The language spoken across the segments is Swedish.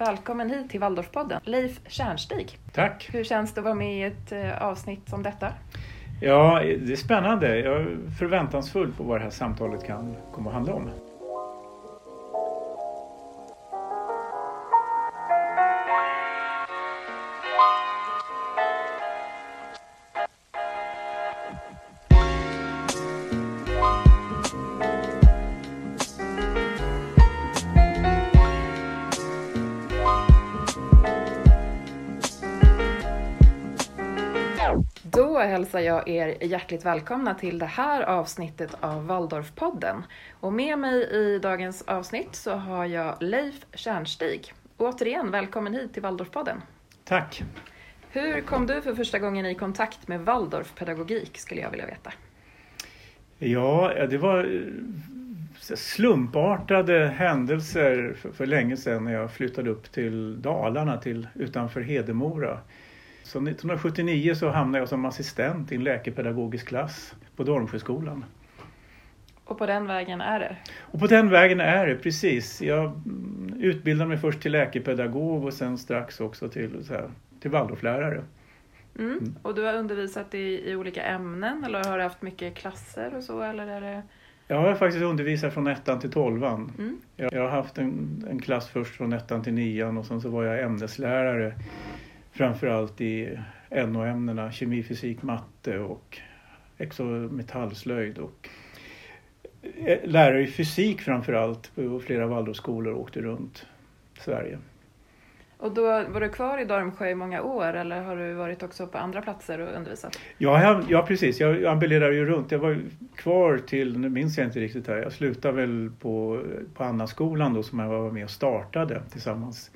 Välkommen hit till Waldorfpodden, Leif Tjärnstig. Tack! Hur känns det att vara med i ett eh, avsnitt som detta? Ja, det är spännande. Jag är förväntansfull på vad det här samtalet kan komma att handla om. Hälsar jag er hjärtligt välkomna till det här avsnittet av Waldorfpodden. Och med mig i dagens avsnitt så har jag Leif Tjärnstig. Återigen, välkommen hit till Waldorfpodden. Tack! Hur kom du för första gången i kontakt med Waldorfpedagogik skulle jag vilja veta? Ja, det var eh, slumpartade händelser för, för länge sedan när jag flyttade upp till Dalarna till, utanför Hedemora. Så 1979 så hamnade jag som assistent i en läkepedagogisk klass på Dormsjöskolan. Och på den vägen är det? Och på den vägen är det, precis. Jag mm, utbildade mig först till läkepedagog och sen strax också till, så här, till Waldorflärare. Mm. Och du har undervisat i, i olika ämnen eller har du haft mycket klasser och så? Eller är det... Jag har faktiskt undervisat från ettan till tolvan. Mm. Jag, jag har haft en, en klass först från ettan till nian och sen så var jag ämneslärare framförallt i NO-ämnena kemi, fysik, matte och metallslöjd och eh, lärare i fysik framförallt på flera Waldorfskolor åkte runt Sverige. Och då var du kvar i Dormsjö i många år eller har du varit också på andra platser och undervisat? Ja, jag, ja precis. Jag ambulerade ju runt. Jag var kvar till, nu minns jag inte riktigt här, jag slutade väl på, på Annaskolan då som jag var med och startade tillsammans.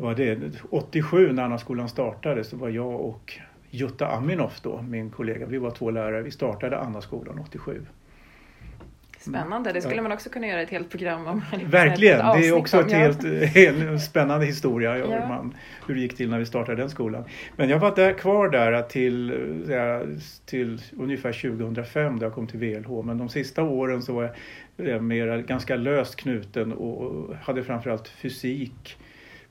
Var det, 87 när Annaskolan startade så var jag och Jutta Aminoff då, min kollega, vi var två lärare, vi startade Annaskolan 87. Spännande, det skulle man också kunna göra ett helt program om. Verkligen, det är också ett helt, helt spännande historia hur, Ja. man, hur det gick till när vi startade den skolan. Men jag var där, kvar där till, ja, till ungefär 2005 då jag kom till VLH. Men de sista åren så var jag eh, mer ganska löst knuten och hade framförallt fysik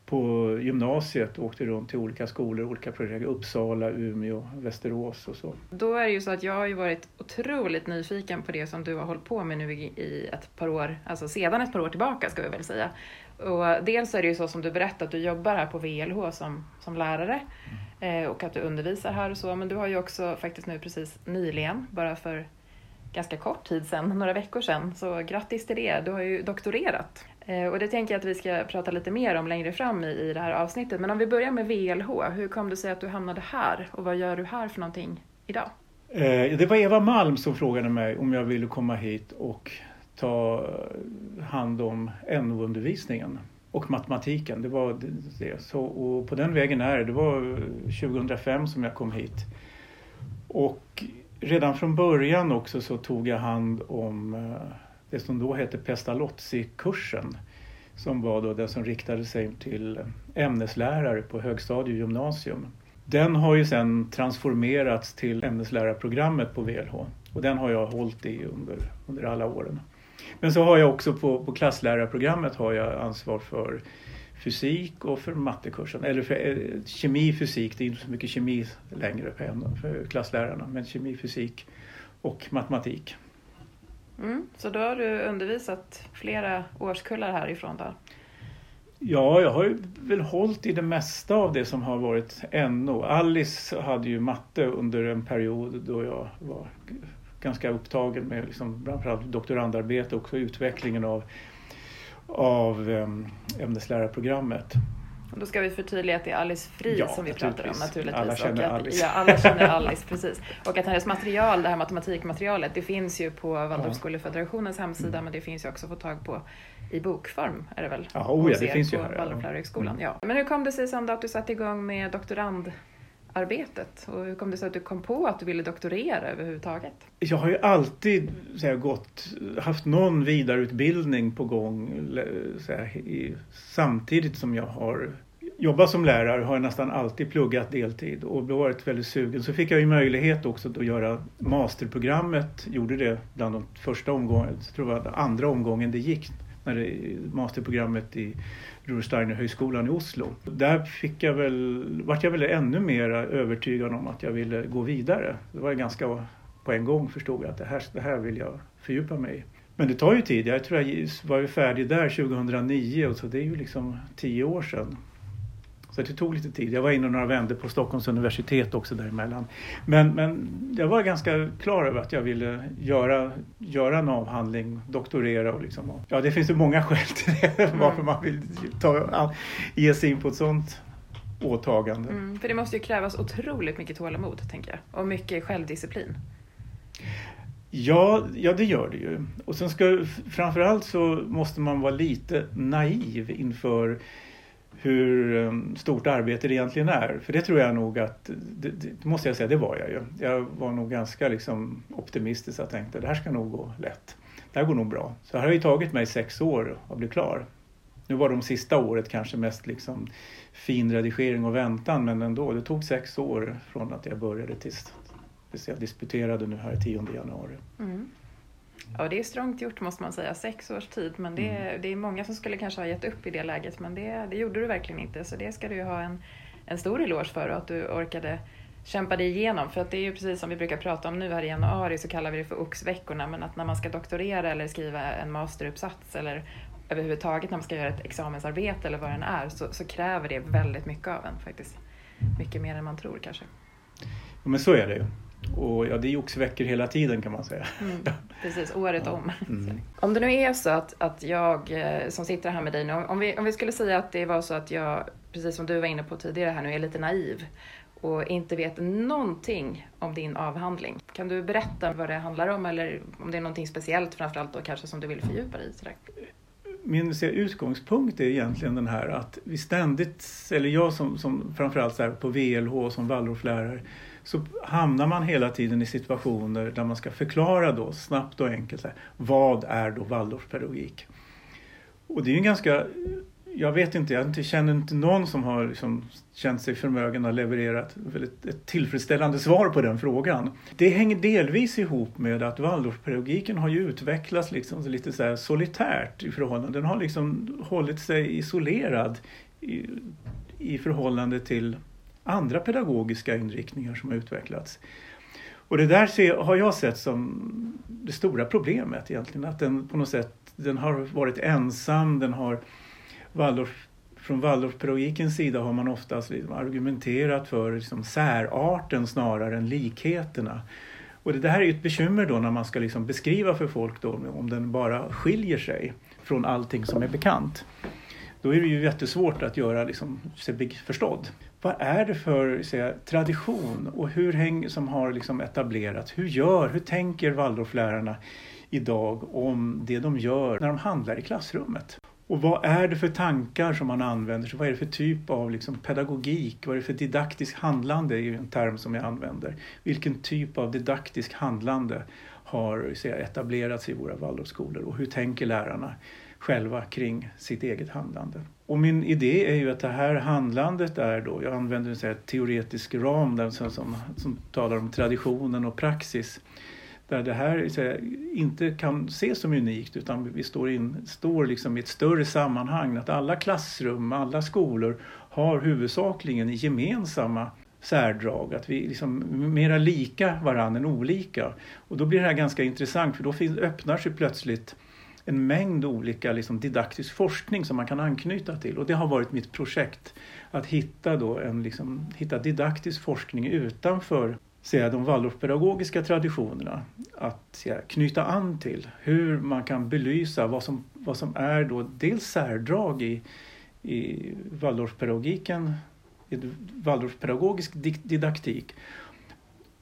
på gymnasiet och åkte runt till olika skolor, olika projekt, Uppsala, Umeå, Västerås och så. Då är det ju så att jag har ju varit otroligt nyfiken på det som du har hållit på med nu i ett par år, alltså sedan ett par år tillbaka ska vi väl säga. Och dels är det ju så som du berättade att du jobbar här på VLH som, som lärare eh, och att du undervisar här och så, men du har ju också faktiskt nu precis nyligen, bara för ganska kort tid sedan, några veckor sedan, så grattis till det, du har ju doktorerat. Eh, och det tänker jag att vi ska prata lite mer om längre fram i, i det här avsnittet. Men om vi börjar med VLH, hur kom det sig att du hamnade här och vad gör du här för någonting idag? Eh, det var Eva Malm som frågade mig om jag ville komma hit och ta hand om NO-undervisningen och matematiken. Det var det. Så, och på den vägen är det. Det var 2005 som jag kom hit. Och redan från början också så tog jag hand om eh, det som då hette Pestalozzi-kursen som var då den som riktade sig till ämneslärare på högstadie och gymnasium. Den har ju sen transformerats till ämneslärarprogrammet på VLH och den har jag hållit i under, under alla åren. Men så har jag också på, på klasslärarprogrammet har jag ansvar för fysik och för mattekursen. Eller för eh, kemi, fysik, det är inte så mycket kemi längre för, för klasslärarna, men kemi, fysik och matematik. Mm, så då har du undervisat flera årskullar härifrån då? Ja, jag har ju väl hållit i det mesta av det som har varit NO. Alice hade ju matte under en period då jag var ganska upptagen med liksom, framförallt doktorandarbete och utvecklingen av, av ehm, ämneslärarprogrammet. Då ska vi förtydliga att det är Alice Fri Ja, som vi pratar om naturligtvis. Alla känner att, Alice. Ja, alla känner Alice, precis. Och att hennes material, det här matematikmaterialet, det finns ju på Waldorfskolefederationens hemsida, men det finns ju också att få tag på i bokform, är det väl? Ja, oh ja, det finns ju på här. Waldorflärarhögskolan. Mm. Ja. Men hur kom det sig sen då att du satte igång med doktorandarbetet? Och hur kom det sig att du kom på att du ville doktorera överhuvudtaget? Jag har ju alltid här, gått, haft någon vidareutbildning på gång här, i, samtidigt som jag har jobbat som lärare har jag nästan alltid pluggat deltid och varit väldigt sugen. Så fick jag ju möjlighet också att göra masterprogrammet, gjorde det bland de första omgångarna, jag tror det var andra omgången det gick när det, masterprogrammet i Rudolf högskolan i Oslo. Där fick jag väl, vart jag väl ännu mer övertygad om att jag ville gå vidare. Det var ganska på en gång förstod jag att det här, det här vill jag fördjupa mig i. Men det tar ju tid. Jag tror jag var färdig där 2009 och så det är ju liksom tio år sedan. Så det tog lite tid. Jag var inne några vändor på Stockholms universitet också däremellan. Men, men jag var ganska klar över att jag ville göra, göra en avhandling, doktorera och liksom. Ja, det finns ju många skäl till det, mm. varför man vill ta, ge sig in på ett sånt åtagande. Mm, för det måste ju krävas otroligt mycket tålamod, tänker jag. Och mycket självdisciplin. Ja, ja, det gör det ju. Och sen ska, framförallt så måste man vara lite naiv inför hur ehm, stort arbete det egentligen är. För det tror jag nog att, det, det måste jag säga, det var jag ju. Jag var nog ganska liksom optimistisk och tänkte det här ska nog gå lätt. Det här går nog bra. Så det har ju tagit mig sex år att bli klar. Nu var de sista året kanske mest liksom fin redigering och väntan men ändå, det tog sex år från att jag började tills jag disputerade nu här 10 januari. Mm. Ja, det är strångt gjort måste man säga, sex års tid. Men det, mm. det är många som skulle kanske ha gett upp i det läget, men det, det gjorde du verkligen inte. Så det ska du ha en, en stor eloge för, att du orkade kämpa dig igenom. För att det är ju precis som vi brukar prata om nu här i januari, så kallar vi det för oxveckorna. Men att när man ska doktorera eller skriva en masteruppsats eller överhuvudtaget när man ska göra ett examensarbete eller vad det är, så, så kräver det väldigt mycket av en faktiskt. Mycket mer än man tror kanske. Ja, men så är det ju. Och ja, det är oxveckor hela tiden kan man säga. Mm, precis, året ja. om. Mm. Om det nu är så att, att jag eh, som sitter här med dig nu, om vi, om vi skulle säga att det var så att jag, precis som du var inne på tidigare här nu, är lite naiv och inte vet någonting om din avhandling. Kan du berätta vad det handlar om eller om det är någonting speciellt framförallt då kanske som du vill fördjupa dig i? Min utgångspunkt är egentligen den här att vi ständigt, eller jag som, som framförallt så på VLH som Waldorflärare, så hamnar man hela tiden i situationer där man ska förklara då snabbt och enkelt här, vad är då Waldorfpedagogik? Och det är en ganska, jag vet inte, jag känner inte någon som har liksom känt sig förmögen att leverera ett, ett tillfredsställande svar på den frågan. Det hänger delvis ihop med att Waldorfpedagogiken har ju utvecklats liksom lite så här solitärt i förhållande, den har liksom hållit sig isolerad i, i förhållande till andra pedagogiska inriktningar som har utvecklats. Och det där har jag sett som det stora problemet egentligen, att den på något sätt den har varit ensam, den har Waldorf, från Waldorfpedagogikens sida har man oftast liksom argumenterat för liksom särarten snarare än likheterna. Och det här är ett bekymmer då när man ska liksom beskriva för folk då, om den bara skiljer sig från allting som är bekant. Då är det ju jättesvårt att göra liksom, sig förstådd vad är det för säga, tradition och hur häng, som har liksom etablerats? Hur gör, hur tänker Waldorflärarna idag om det de gör när de handlar i klassrummet? Och vad är det för tankar som man använder? Så vad är det för typ av liksom pedagogik? Vad är det för didaktiskt handlande? är ju en term som jag använder. Vilken typ av didaktiskt handlande har säga, etablerats i våra Waldorfskolor och hur tänker lärarna själva kring sitt eget handlande? Och min idé är ju att det här handlandet är då, jag använder en teoretisk ram där, som, som, som talar om traditionen och praxis. Där det här här, inte kan ses som unikt utan vi står, in, står liksom i ett större sammanhang. Att alla klassrum, alla skolor har huvudsakligen gemensamma särdrag, att vi liksom mera lika varandra än olika. Och då blir det här ganska intressant för då finns, öppnar sig plötsligt en mängd olika liksom, didaktisk forskning som man kan anknyta till. Och det har varit mitt projekt att hitta, då en, liksom, hitta didaktisk forskning utanför säga, de Waldorfpedagogiska traditionerna. Att säga, knyta an till hur man kan belysa vad som, vad som är då dels särdrag i, i Waldorfpedagogiken, i Waldorfpedagogisk didaktik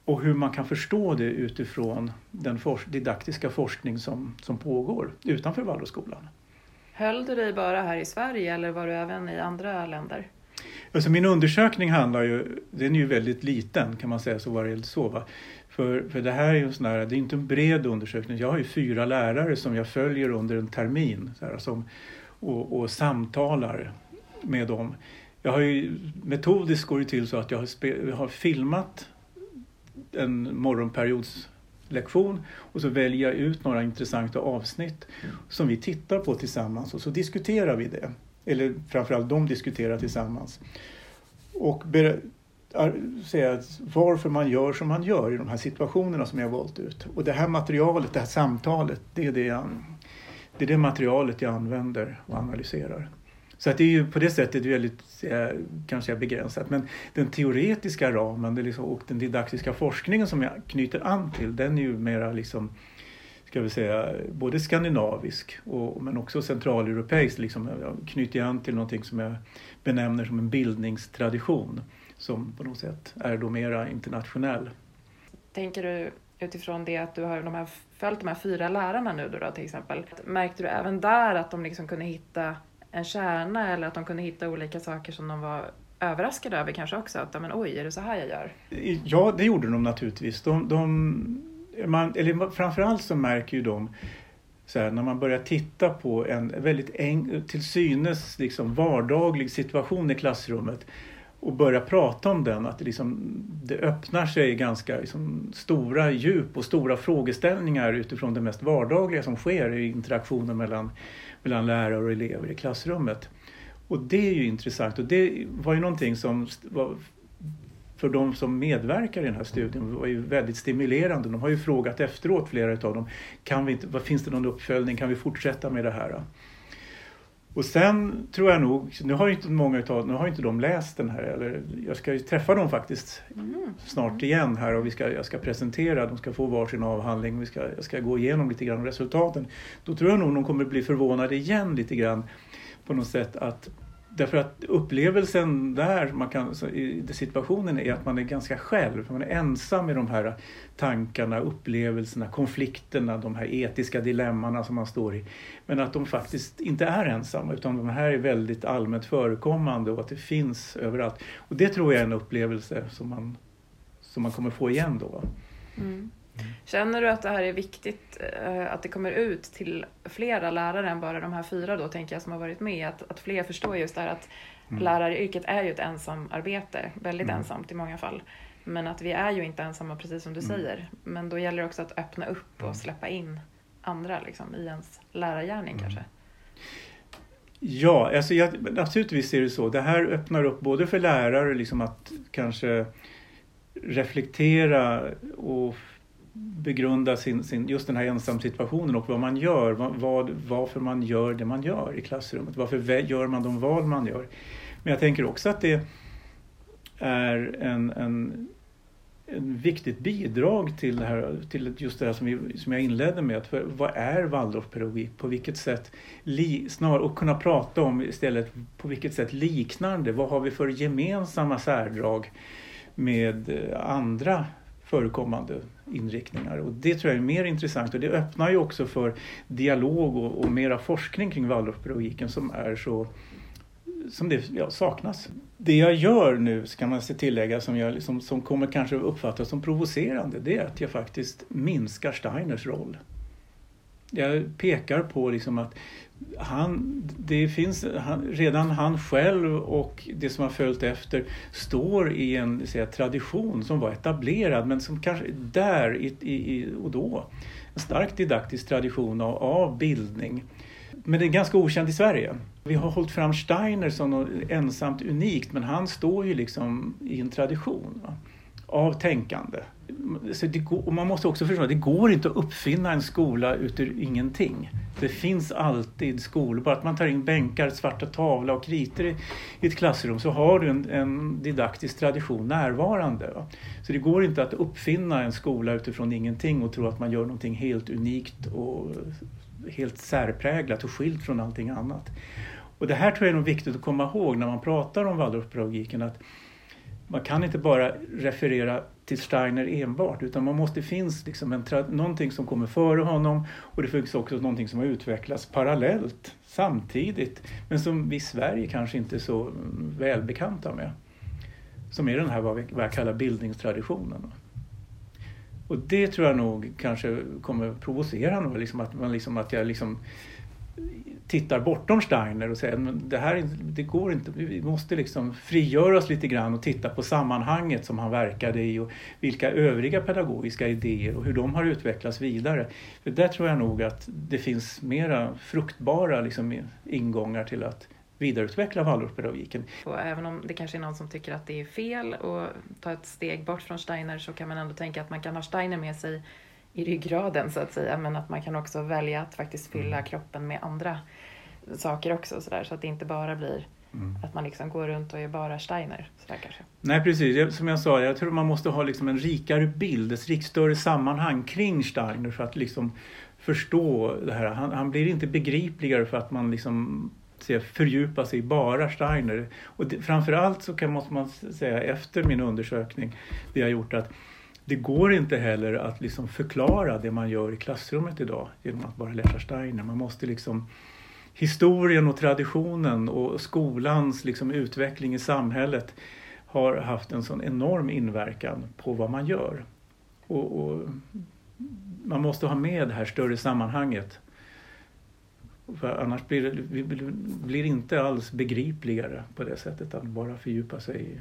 och hur man kan förstå det utifrån den for didaktiska forskning som, som pågår utanför Waldorfskolan. Höll du dig bara här i Sverige eller var du även i andra länder? Alltså min undersökning handlar ju, den är ju väldigt liten kan man säga så var det så. Va? För, för det här är ju en sån här, det är inte en bred undersökning. Jag har ju fyra lärare som jag följer under en termin så här, som, och, och samtalar med dem. Jag har ju, metodiskt går det till så att jag har, spe, har filmat en morgonperiods lektion och så väljer jag ut några intressanta avsnitt som vi tittar på tillsammans och så diskuterar vi det. Eller framförallt de diskuterar tillsammans. Och säga varför man gör som man gör i de här situationerna som jag har valt ut. Och det här materialet, det här samtalet, det är det, jag, det, är det materialet jag använder och analyserar. Så att det är ju på det sättet väldigt eh, kanske begränsat. Men den teoretiska ramen liksom, och den didaktiska forskningen som jag knyter an till den är ju mera liksom ska vi säga, både skandinavisk och, men också centraleuropeisk. Liksom, jag knyter an till någonting som jag benämner som en bildningstradition som på något sätt är då mera internationell. Tänker du utifrån det att du har de här, följt de här fyra lärarna nu då, då till exempel. Märkte du även där att de liksom kunde hitta en kärna eller att de kunde hitta olika saker som de var överraskade över kanske också? Att men, oj, är det så här jag gör? Ja, det gjorde de naturligtvis. De, de, man, eller framförallt så märker ju de så här, när man börjar titta på en väldigt en, till synes liksom vardaglig situation i klassrummet och börja prata om den, att det, liksom, det öppnar sig ganska liksom, stora djup och stora frågeställningar utifrån det mest vardagliga som sker i interaktionen mellan, mellan lärare och elever i klassrummet. Och det är ju intressant och det var ju någonting som var, för de som medverkar i den här studien var ju väldigt stimulerande. De har ju frågat efteråt, flera av dem, kan vi inte, vad, finns det någon uppföljning, kan vi fortsätta med det här? Och sen tror jag nog, nu har inte många utav, nu har inte de läst den här, eller jag ska ju träffa dem faktiskt mm. snart igen här och vi ska, jag ska presentera, de ska få varsin avhandling, vi ska, jag ska gå igenom lite grann resultaten. Då tror jag nog de kommer bli förvånade igen lite grann på något sätt att Därför att upplevelsen där, man kan, i situationen är att man är ganska själv. Man är ensam i de här tankarna, upplevelserna, konflikterna, de här etiska dilemmana som man står i. Men att de faktiskt inte är ensamma utan de här är väldigt allmänt förekommande och att det finns överallt. Och det tror jag är en upplevelse som man, som man kommer få igen då. Mm. Känner du att det här är viktigt, eh, att det kommer ut till flera lärare än bara de här fyra då, tänker jag, som har varit med? Att, att fler förstår just det här att mm. läraryrket är ju ett ensamarbete, väldigt mm. ensamt i många fall. Men att vi är ju inte ensamma, precis som du mm. säger. Men då gäller det också att öppna upp och mm. släppa in andra liksom, i ens lärargärning mm. kanske. Ja, alltså jag, naturligtvis är det så. Det här öppnar upp både för lärare liksom att kanske reflektera och begrunda sin, sin, just den här ensamsituationen och vad man gör, vad, varför man gör det man gör i klassrummet. Varför gör man de val man gör? Men jag tänker också att det är en, en, en viktigt bidrag till, det här, till just det här som, vi, som jag inledde med. Att vad är Waldorfpedagogik? På vilket sätt, li, snar, och kunna prata om istället på vilket sätt liknande, vad har vi för gemensamma särdrag med eh, andra förekommande inriktningar. Och det tror jag är mer intressant och det öppnar ju också för dialog och, och mera forskning kring Waldorfpedagogiken som är så som det ja, saknas. Det jag gör nu, ska man tillägga, som, jag, som, som kommer kanske uppfattas som provocerande, det är att jag faktiskt minskar Steiners roll. Jag pekar på liksom att han, det finns, han, redan han själv och det som har följt efter står i en säga, tradition som var etablerad men som kanske där i, i, och då, en stark didaktisk tradition av, av bildning. Men det är ganska okänd i Sverige. Vi har hållit fram Steiner som något ensamt unikt men han står ju liksom i en tradition va? av tänkande. Så det går, och man måste också förstå att det går inte att uppfinna en skola ur ingenting. Det finns alltid skolor. Bara att man tar in bänkar, svarta tavla och kritor i, i ett klassrum så har du en, en didaktisk tradition närvarande. Va? Så det går inte att uppfinna en skola utifrån ingenting och tro att man gör någonting helt unikt och helt särpräglat och skilt från allting annat. Och det här tror jag är nog viktigt att komma ihåg när man pratar om Waldorfpedagogiken. Att man kan inte bara referera till Steiner enbart utan man måste finns liksom en någonting som kommer före honom och det finns också någonting som har utvecklats parallellt samtidigt men som vi i Sverige kanske inte är så mm, välbekanta med. Som är den här vad, vi, vad jag kallar bildningstraditionen. Och det tror jag nog kanske kommer provocera någon, liksom att, man liksom, att jag liksom tittar bortom Steiner och säger att det här det går inte, vi måste liksom frigöra oss lite grann och titta på sammanhanget som han verkade i och vilka övriga pedagogiska idéer och hur de har utvecklats vidare. För där tror jag nog att det finns mera fruktbara liksom, ingångar till att vidareutveckla Waldorfpedagogiken. Och även om det kanske är någon som tycker att det är fel att ta ett steg bort från Steiner så kan man ändå tänka att man kan ha Steiner med sig i ryggraden så att säga men att man kan också välja att faktiskt fylla mm. kroppen med andra saker också så, där, så att det inte bara blir mm. att man liksom går runt och är bara Steiner. Så där kanske. Nej precis, som jag sa, jag tror man måste ha liksom en rikare bild, ett större sammanhang kring Steiner för att liksom förstå det här. Han, han blir inte begripligare för att man liksom fördjupa sig i bara Steiner. Och det, framförallt så kan, måste man säga efter min undersökning, det jag gjort att det går inte heller att liksom förklara det man gör i klassrummet idag genom att bara läsa Steiner. Man måste liksom historien och traditionen och skolans liksom utveckling i samhället har haft en sån enorm inverkan på vad man gör. Och, och man måste ha med det här större sammanhanget. För annars blir det blir inte alls begripligare på det sättet att bara fördjupa sig i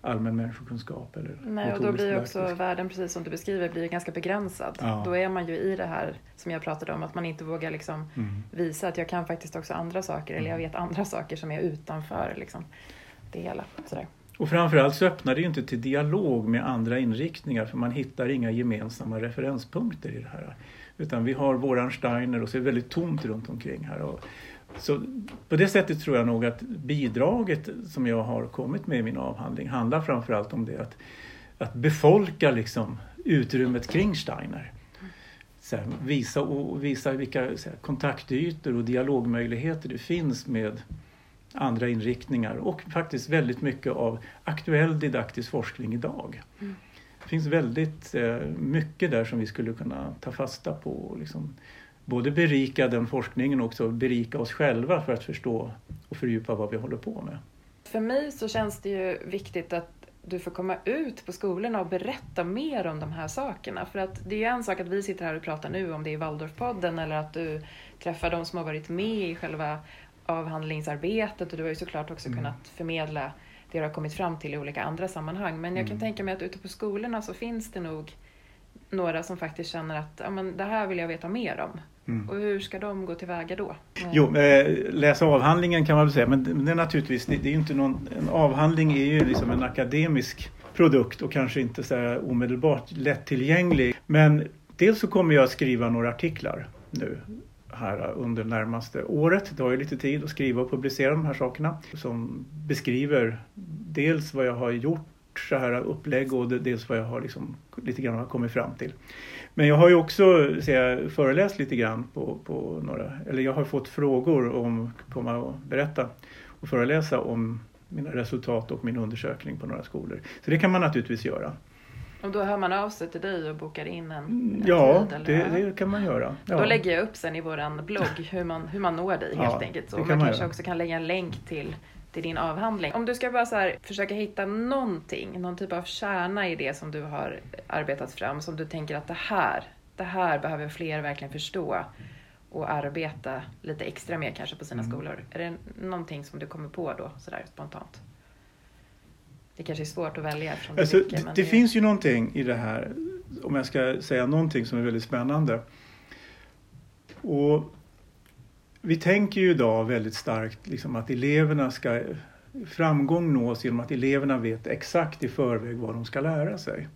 allmän människokunskap. Eller Nej, och då blir också världen, precis som du beskriver, blir ganska begränsad. Ja. Då är man ju i det här som jag pratade om, att man inte vågar liksom mm. visa att jag kan faktiskt också andra saker, eller jag mm. vet andra saker som är utanför liksom, det hela. Sådär. Och framförallt så öppnar det ju inte till dialog med andra inriktningar för man hittar inga gemensamma referenspunkter i det här. Utan vi har våran Steiner och så är det väldigt tomt runt omkring här. Och så på det sättet tror jag nog att bidraget som jag har kommit med i min avhandling handlar framförallt om det att, att befolka liksom utrymmet kring Steiner. Här, visa, och visa vilka här, kontaktytor och dialogmöjligheter det finns med andra inriktningar och faktiskt väldigt mycket av aktuell didaktisk forskning idag. Mm. Det finns väldigt eh, mycket där som vi skulle kunna ta fasta på och liksom både berika den forskningen och också berika oss själva för att förstå och fördjupa vad vi håller på med. För mig så känns det ju viktigt att du får komma ut på skolorna och berätta mer om de här sakerna. För att det är en sak att vi sitter här och pratar nu om det i Waldorfpodden eller att du träffar de som har varit med i själva avhandlingsarbetet och du har ju såklart också mm. kunnat förmedla det du har kommit fram till i olika andra sammanhang. Men jag kan mm. tänka mig att ute på skolorna så finns det nog några som faktiskt känner att ja, men det här vill jag veta mer om. Mm. Och hur ska de gå tillväga då? Jo, eh, läsa avhandlingen kan man väl säga, men det är naturligtvis, det, det är inte någon, en avhandling är ju liksom en akademisk produkt och kanske inte så här omedelbart lättillgänglig. Men dels så kommer jag att skriva några artiklar nu här under närmaste året. Det har ju lite tid att skriva och publicera de här sakerna som beskriver dels vad jag har gjort så här upplägg och dels vad jag har liksom lite grann har kommit fram till. Men jag har ju också jag, föreläst lite grann på, på några, eller jag har fått frågor om att komma och berätta och föreläsa om mina resultat och min undersökning på några skolor. Så det kan man naturligtvis göra. Och då hör man av sig till dig och bokar in en, en Ja, tid, det, det, kan man göra. Ja. Då lägger jag upp sen i vår blogg hur man, hur man når dig helt ja, enkelt. Så man, man kanske också kan lägga en länk till till din avhandling. Om du ska bara så här, försöka hitta någonting, någon typ av kärna i det som du har arbetat fram, som du tänker att det här, det här behöver fler verkligen förstå och arbeta lite extra med kanske på sina mm. skolor. Är det någonting som du kommer på då sådär spontant? Det kanske är svårt att välja eftersom alltså, det, mycket, det, det, det finns ju någonting i det här, om jag ska säga någonting som är väldigt spännande. Och vi tänker ju idag väldigt starkt liksom att eleverna ska framgång nås genom att eleverna vet exakt i förväg vad de ska lära sig.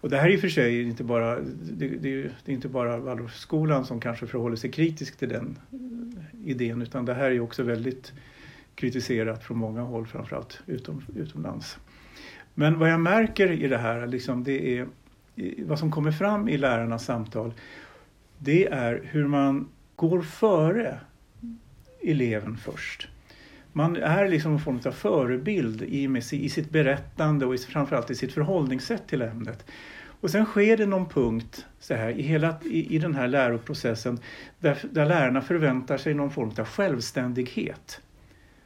Och det här är i och för sig inte bara, det, det, det är inte bara Waldorfskolan som kanske förhåller sig kritisk till den idén utan det här är också väldigt kritiserat från många håll, framförallt utom, utomlands. Men vad jag märker i det här, liksom det är vad som kommer fram i lärarnas samtal, det är hur man går före eleven först. Man är liksom en form av förebild i, i sitt berättande och framförallt i sitt förhållningssätt till ämnet. Och sen sker det någon punkt så här, i, hela, i, i den här läroprocessen där, där lärarna förväntar sig någon form av självständighet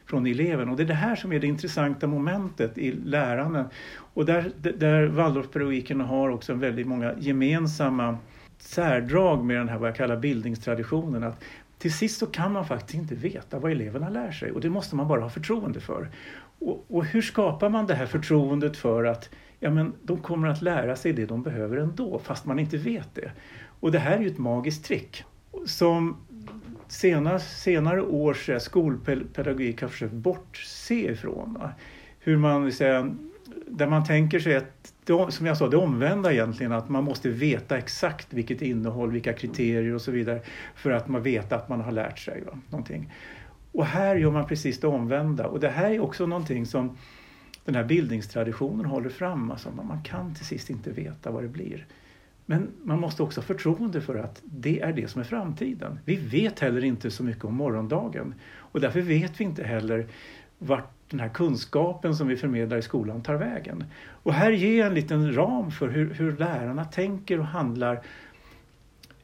från eleven. Och det är det här som är det intressanta momentet i lärandet. Och där, där Waldorfpedagogiken har också väldigt många gemensamma särdrag med den här vad jag kallar bildningstraditionen. Att till sist så kan man faktiskt inte veta vad eleverna lär sig och det måste man bara ha förtroende för. Och, och hur skapar man det här förtroendet för att ja, men de kommer att lära sig det de behöver ändå fast man inte vet det. Och det här är ju ett magiskt trick som senare, senare års eh, skolpedagogik har försökt bortse ifrån. Hur man, säga, där man tänker sig att, som jag sa, det omvända egentligen, att man måste veta exakt vilket innehåll, vilka kriterier och så vidare för att man vet att man har lärt sig va? någonting. Och här gör man precis det omvända och det här är också någonting som den här bildningstraditionen håller fram. Alltså man kan till sist inte veta vad det blir. Men man måste också ha förtroende för att det är det som är framtiden. Vi vet heller inte så mycket om morgondagen och därför vet vi inte heller vart den här kunskapen som vi förmedlar i skolan tar vägen. Och här ger jag en liten ram för hur, hur lärarna tänker och handlar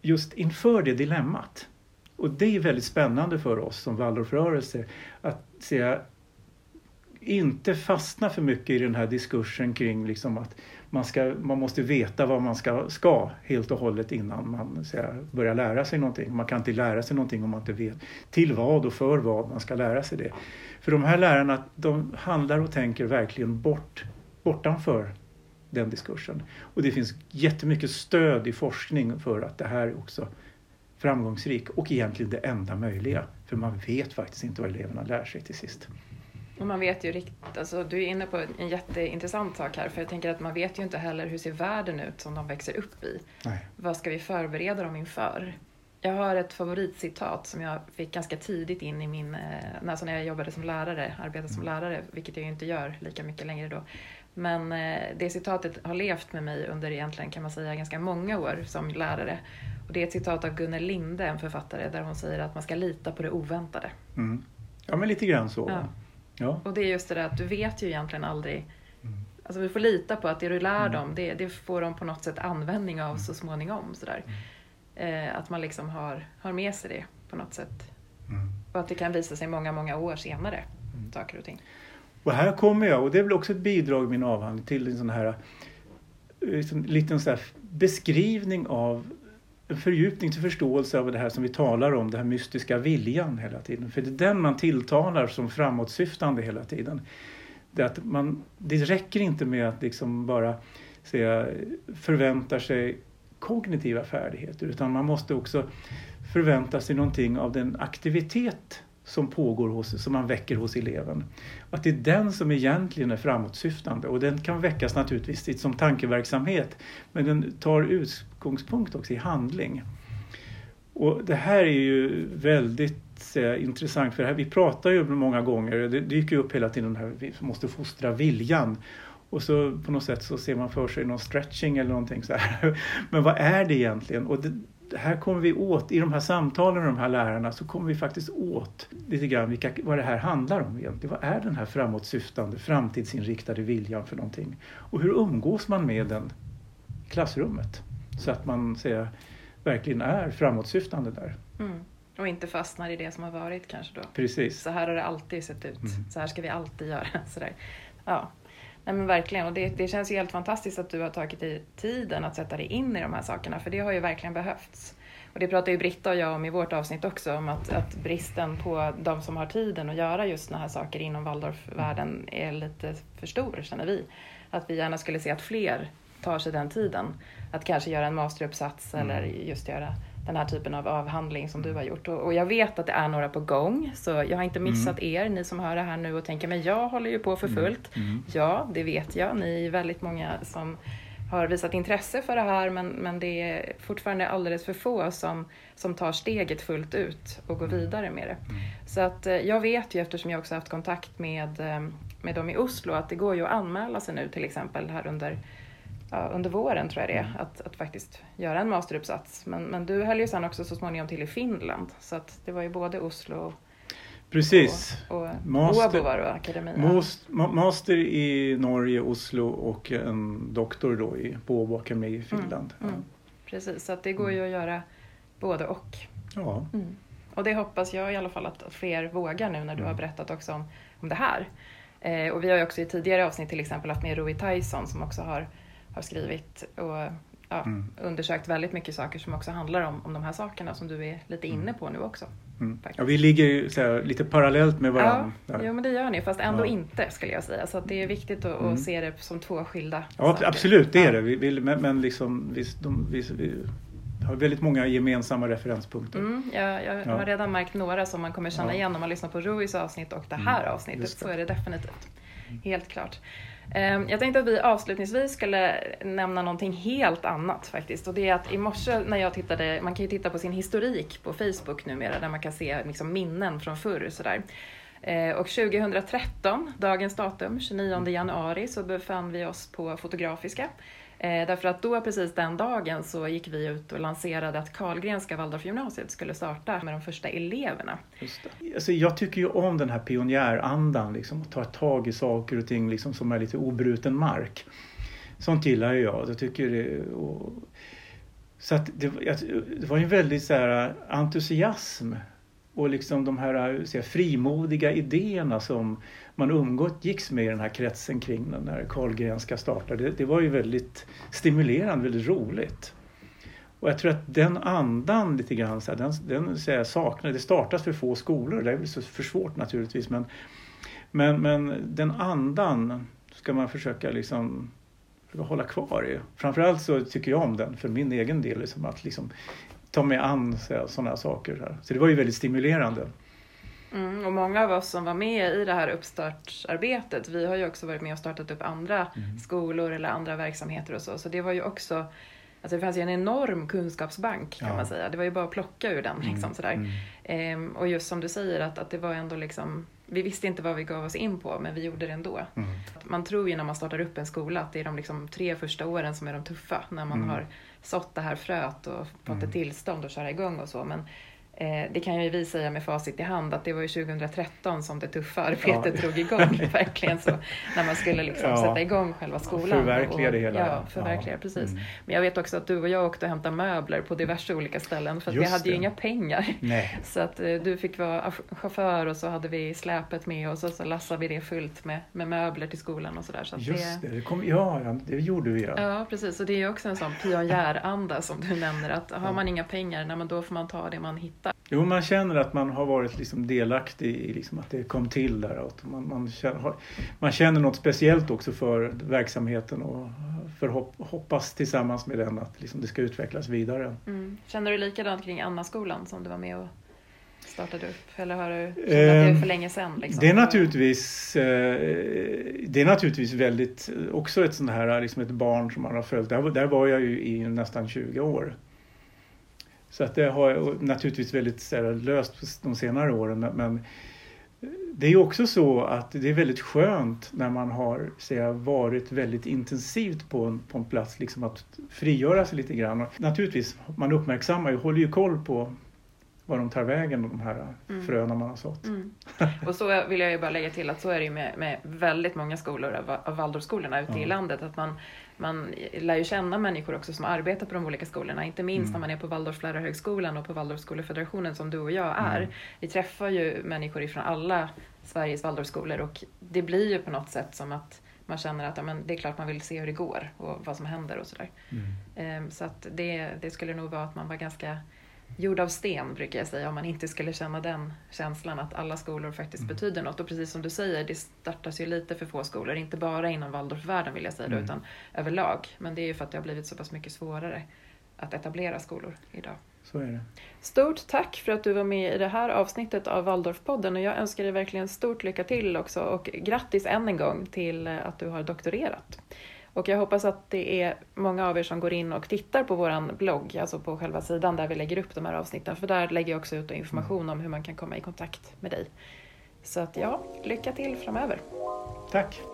just inför det dilemmat. Och det är väldigt spännande för oss som Waldorfrörelse att se inte fastna för mycket i den här diskursen kring liksom att man, ska, man måste veta vad man ska, ska helt och hållet innan man här, börjar lära sig någonting. Man kan inte lära sig någonting om man inte vet till vad och för vad man ska lära sig det. För de här lärarna de handlar och tänker verkligen bort, bortanför den diskursen. Och det finns jättemycket stöd i forskning för att det här är också framgångsrik och egentligen det enda möjliga. För man vet faktiskt inte vad eleverna lär sig till sist. Och man vet ju riktigt, alltså, du är inne på en jätteintressant sak här, för jag tänker att man vet ju inte heller hur ser världen ut som de växer upp i. Nej. Vad ska vi förbereda dem inför? Jag har ett favoritcitat som jag fick ganska tidigt in i min, alltså när jag jobbade som lärare, arbetade som lärare, vilket jag ju inte gör lika mycket längre då. Men eh, det citatet har levt med mig under egentligen kan man säga ganska många år som lärare. Och det är ett citat av Gunnel Linde, en författare, där hon säger att man ska lita på det oväntade. Mm. Ja men lite grann så. Ja. Ja. Och det är just det där att du vet ju egentligen aldrig mm. Alltså vi får lita på att det du lär mm. dem, det, det, får de på något sätt användning av mm. så småningom. Sådär. Mm. Eh, att man liksom har, har med sig det på något sätt. Mm. Och att det kan visa sig många, många år senare, mm. saker och ting. Och här kommer jag, och det är väl också ett bidrag i min avhandling, till en sån här liksom, liten så här beskrivning av fördjupning till förståelse av det här som vi talar om, den här mystiska viljan hela tiden. För det är den man tilltalar som framåtsyftande hela tiden. Det, att man, det räcker inte med att liksom bara säga, förvänta sig kognitiva färdigheter utan man måste också förvänta sig någonting av den aktivitet som pågår hos, som man väcker hos eleven. Att det är den som egentligen är framåtsyftande och den kan väckas naturligtvis som tankeverksamhet men den tar utgångspunkt också i handling. Och det här är ju väldigt eh, intressant för här, vi pratar ju många gånger, det dyker upp hela tiden här, vi måste fostra viljan. Och så på något sätt så ser man för sig någon stretching eller någonting så här. Men vad är det egentligen? Och det, här kommer vi åt, i de här samtalen med de här lärarna så kommer vi faktiskt åt lite grann vilka, vad det här handlar om egentligen. Vad är den här framåtsyftande, framtidsinriktade viljan för någonting? Och hur umgås man med den i klassrummet? Så att man säger, verkligen är framåtsyftande där. Mm. Och inte fastnar i det som har varit kanske då. Precis. Så här har det alltid sett ut. Mm. Så här ska vi alltid göra. Sådär. Ja. Nej men verkligen, och det, det känns ju helt fantastiskt att du har tagit dig tiden att sätta dig in i de här sakerna, för det har ju verkligen behövts. Och det pratar ju Britta och jag om i vårt avsnitt också, om att, att bristen på de som har tiden att göra just sådana här saker inom Waldorfvärlden är lite för stor, känner vi. Att vi gärna skulle se att fler tar sig den tiden. Att kanske göra en masteruppsats mm. eller just göra den här typen av avhandling som du har gjort. Och, och, jag vet att det är några på gång, så jag har inte mm. missat mm. er, ni som hör det här nu och tänker, men jag håller ju på för mm. fullt. Mm. Ja, det vet jag. Ni är väldigt många som har visat intresse för det här, men, men det är fortfarande alldeles för få som, som tar steget fullt ut och går mm. vidare med det. Mm. Så att eh, jag vet ju, eftersom jag också haft kontakt med, eh, med dem i Oslo, att det går ju att anmäla sig nu till exempel här under under våren tror jag det är, mm. att, att faktiskt göra en masteruppsats. Men, men du höll ju sen också så småningom till i Finland, så att det var ju både Oslo Precis. och, och master, Åbo var det akademi. Most, master i Norge, Oslo och en doktor då i, på Åbo akademi i mm, Finland. Mm, mm. Precis, så att det går ju mm. att göra både och. Ja. Mm. Och det hoppas jag i alla fall att fler vågar nu när du har berättat också om, om det här. Eh, och vi har ju också i tidigare avsnitt till exempel haft med Rui Tyson som också har har skrivit och ja, mm. undersökt väldigt mycket saker som också handlar om, om de här sakerna som du är lite inne mm. på nu också. Mm. Ja, vi ligger ju här, lite parallellt med varandra. Ja, jo, men det gör ni, fast ändå Ja. inte skulle jag säga. Så det är viktigt att, Mm. se det som två skilda Ja, saker. absolut, det är det. Vi, vi, men, liksom, vi, de, vi, har väldigt många gemensamma referenspunkter. Mm, jag, jag Ja. har redan märkt några som man kommer känna igen om man lyssnar på Ruis avsnitt och det Mm, här avsnittet. just det. Så är det definitivt. Helt klart. Ehm, jag tänkte att vi avslutningsvis skulle nämna någonting helt annat faktiskt. Och det är att i morse när jag tittade, man kan ju titta på sin historik på Facebook numera där man kan se liksom minnen från förr sådär. Ehm, och 2013, dagens datum, 29 januari, så befann vi oss på Fotografiska. Eh, Därför att då, precis den dagen, så gick vi ut och lanserade att Karlgrenska Waldorfgymnasiet skulle starta med de första eleverna. Just det. Alltså, jag tycker ju om den här pionjärandan, liksom, att ta tag i saker och ting liksom, som är lite obruten mark. Sånt gillar ju jag. jag tycker det, och, så att det, det var ju en väldig så här, entusiasm och liksom de här eh, säga, frimodiga idéerna som man umgicks med i den här kretsen kring den när Karlgrenska startade. Det, det var ju väldigt stimulerande, väldigt roligt. Och jag tror att den andan lite grann, så här, den, den så här, saknade, det startas för få skolor, det är väl så för svårt naturligtvis men, men, men den andan ska man försöka liksom försöka hålla kvar i. Framförallt så tycker jag om den för min egen del, liksom, att liksom ta mig an sådana saker. Så, här. så det var ju väldigt stimulerande. Mm, och många av oss som var med i det här uppstartsarbetet, vi har ju också varit med och startat upp andra Mm. skolor eller andra verksamheter och så. Så det var ju också, alltså det fanns ju en enorm kunskapsbank kan Ja. man säga. Det var ju bara att plocka ur den liksom Mm, sådär. mm. Ehm, och just som du säger att, att det var ändå liksom, vi visste inte vad vi gav oss in på men vi gjorde det ändå. Mm. Man tror ju när man startar upp en skola att det är de liksom tre första åren som är de tuffa. När man Mm. har sått det här fröet och fått Mm. ett tillstånd att köra igång och så. Men det kan ju vi säga med facit i hand att det var ju 2013 som det tuffa arbetet Ja. drog igång. verkligen så. När man skulle liksom Ja. sätta igång själva skolan. Förverkliga det hela. Ja, förverkliga Ja. precis. Mm. Men jag vet också att du och jag åkte och hämtade möbler på diverse olika ställen för att vi hade ju det. inga pengar. Nej. Så att eh, du fick vara ch- chaufför och så hade vi släpet med och så, lassade vi det fullt med, med möbler till skolan och sådär. Så Just det, det kom, ja, det gjorde vi ja. Ja, precis. Och det är ju också en sån pionjäranda som du nämner. Att har man inga pengar, nej, men då får man ta det man hittar. Jo, man känner att man har varit liksom delaktig i liksom att det kom till där. Man, man, känner, man känner något speciellt också för verksamheten och förhopp, hoppas tillsammans med den att liksom det ska utvecklas vidare. Mm. Känner du likadant kring Anna-skolan som du var med och startade upp? Eller har du känt att det är Ehm, för länge sedan? Liksom? Det är naturligtvis, eh, det är naturligtvis väldigt, också ett sånt här, liksom ett barn som man har följt. Där var jag ju i nästan 20 år. Så att det har naturligtvis väldigt så löst de senare åren. Men, det är också så att det är väldigt skönt när man har här, varit väldigt intensivt på en, på en plats, liksom att frigöra sig lite grann. Och naturligtvis, man uppmärksammar ju, håller ju koll på var de tar vägen, de här Mm. fröna man har sått. Mm. Och så vill jag ju bara lägga till att så är det ju med, med väldigt många skolor av, av Waldorfskolorna ute i Ja. landet. Att man, man lär ju känna människor också som arbetar på de olika skolorna. Inte minst Mm. när man är på Waldorflärarhögskolan och på Waldorfskolefederationen som du och jag är. Mm. Vi träffar ju människor ifrån alla Sveriges Waldorfskolor och det blir ju på något sätt som att man känner att ja, men det är klart man vill se hur det går och vad som händer och sådär. Mm. Ehm, Så att det, det skulle nog vara att man var ganska gjord av sten brukar jag säga om man inte skulle känna den känslan att alla skolor faktiskt Mm. betyder något. Och precis som du säger, det startas ju lite för få skolor, inte bara inom Waldorfvärlden vill jag säga då, Mm. utan överlag. Men det är ju för att det har blivit så pass mycket svårare att etablera skolor idag. Så är det. Stort tack för att du var med i det här avsnittet av Waldorfpodden och jag önskar dig verkligen stort lycka till också och grattis än en gång till att du har doktorerat. Och jag hoppas att det är många av er som går in och tittar på vår blogg, alltså på själva sidan där vi lägger upp de här avsnitten, för där lägger jag också ut information om hur man kan komma i kontakt med dig. Så att ja, lycka till framöver. Tack!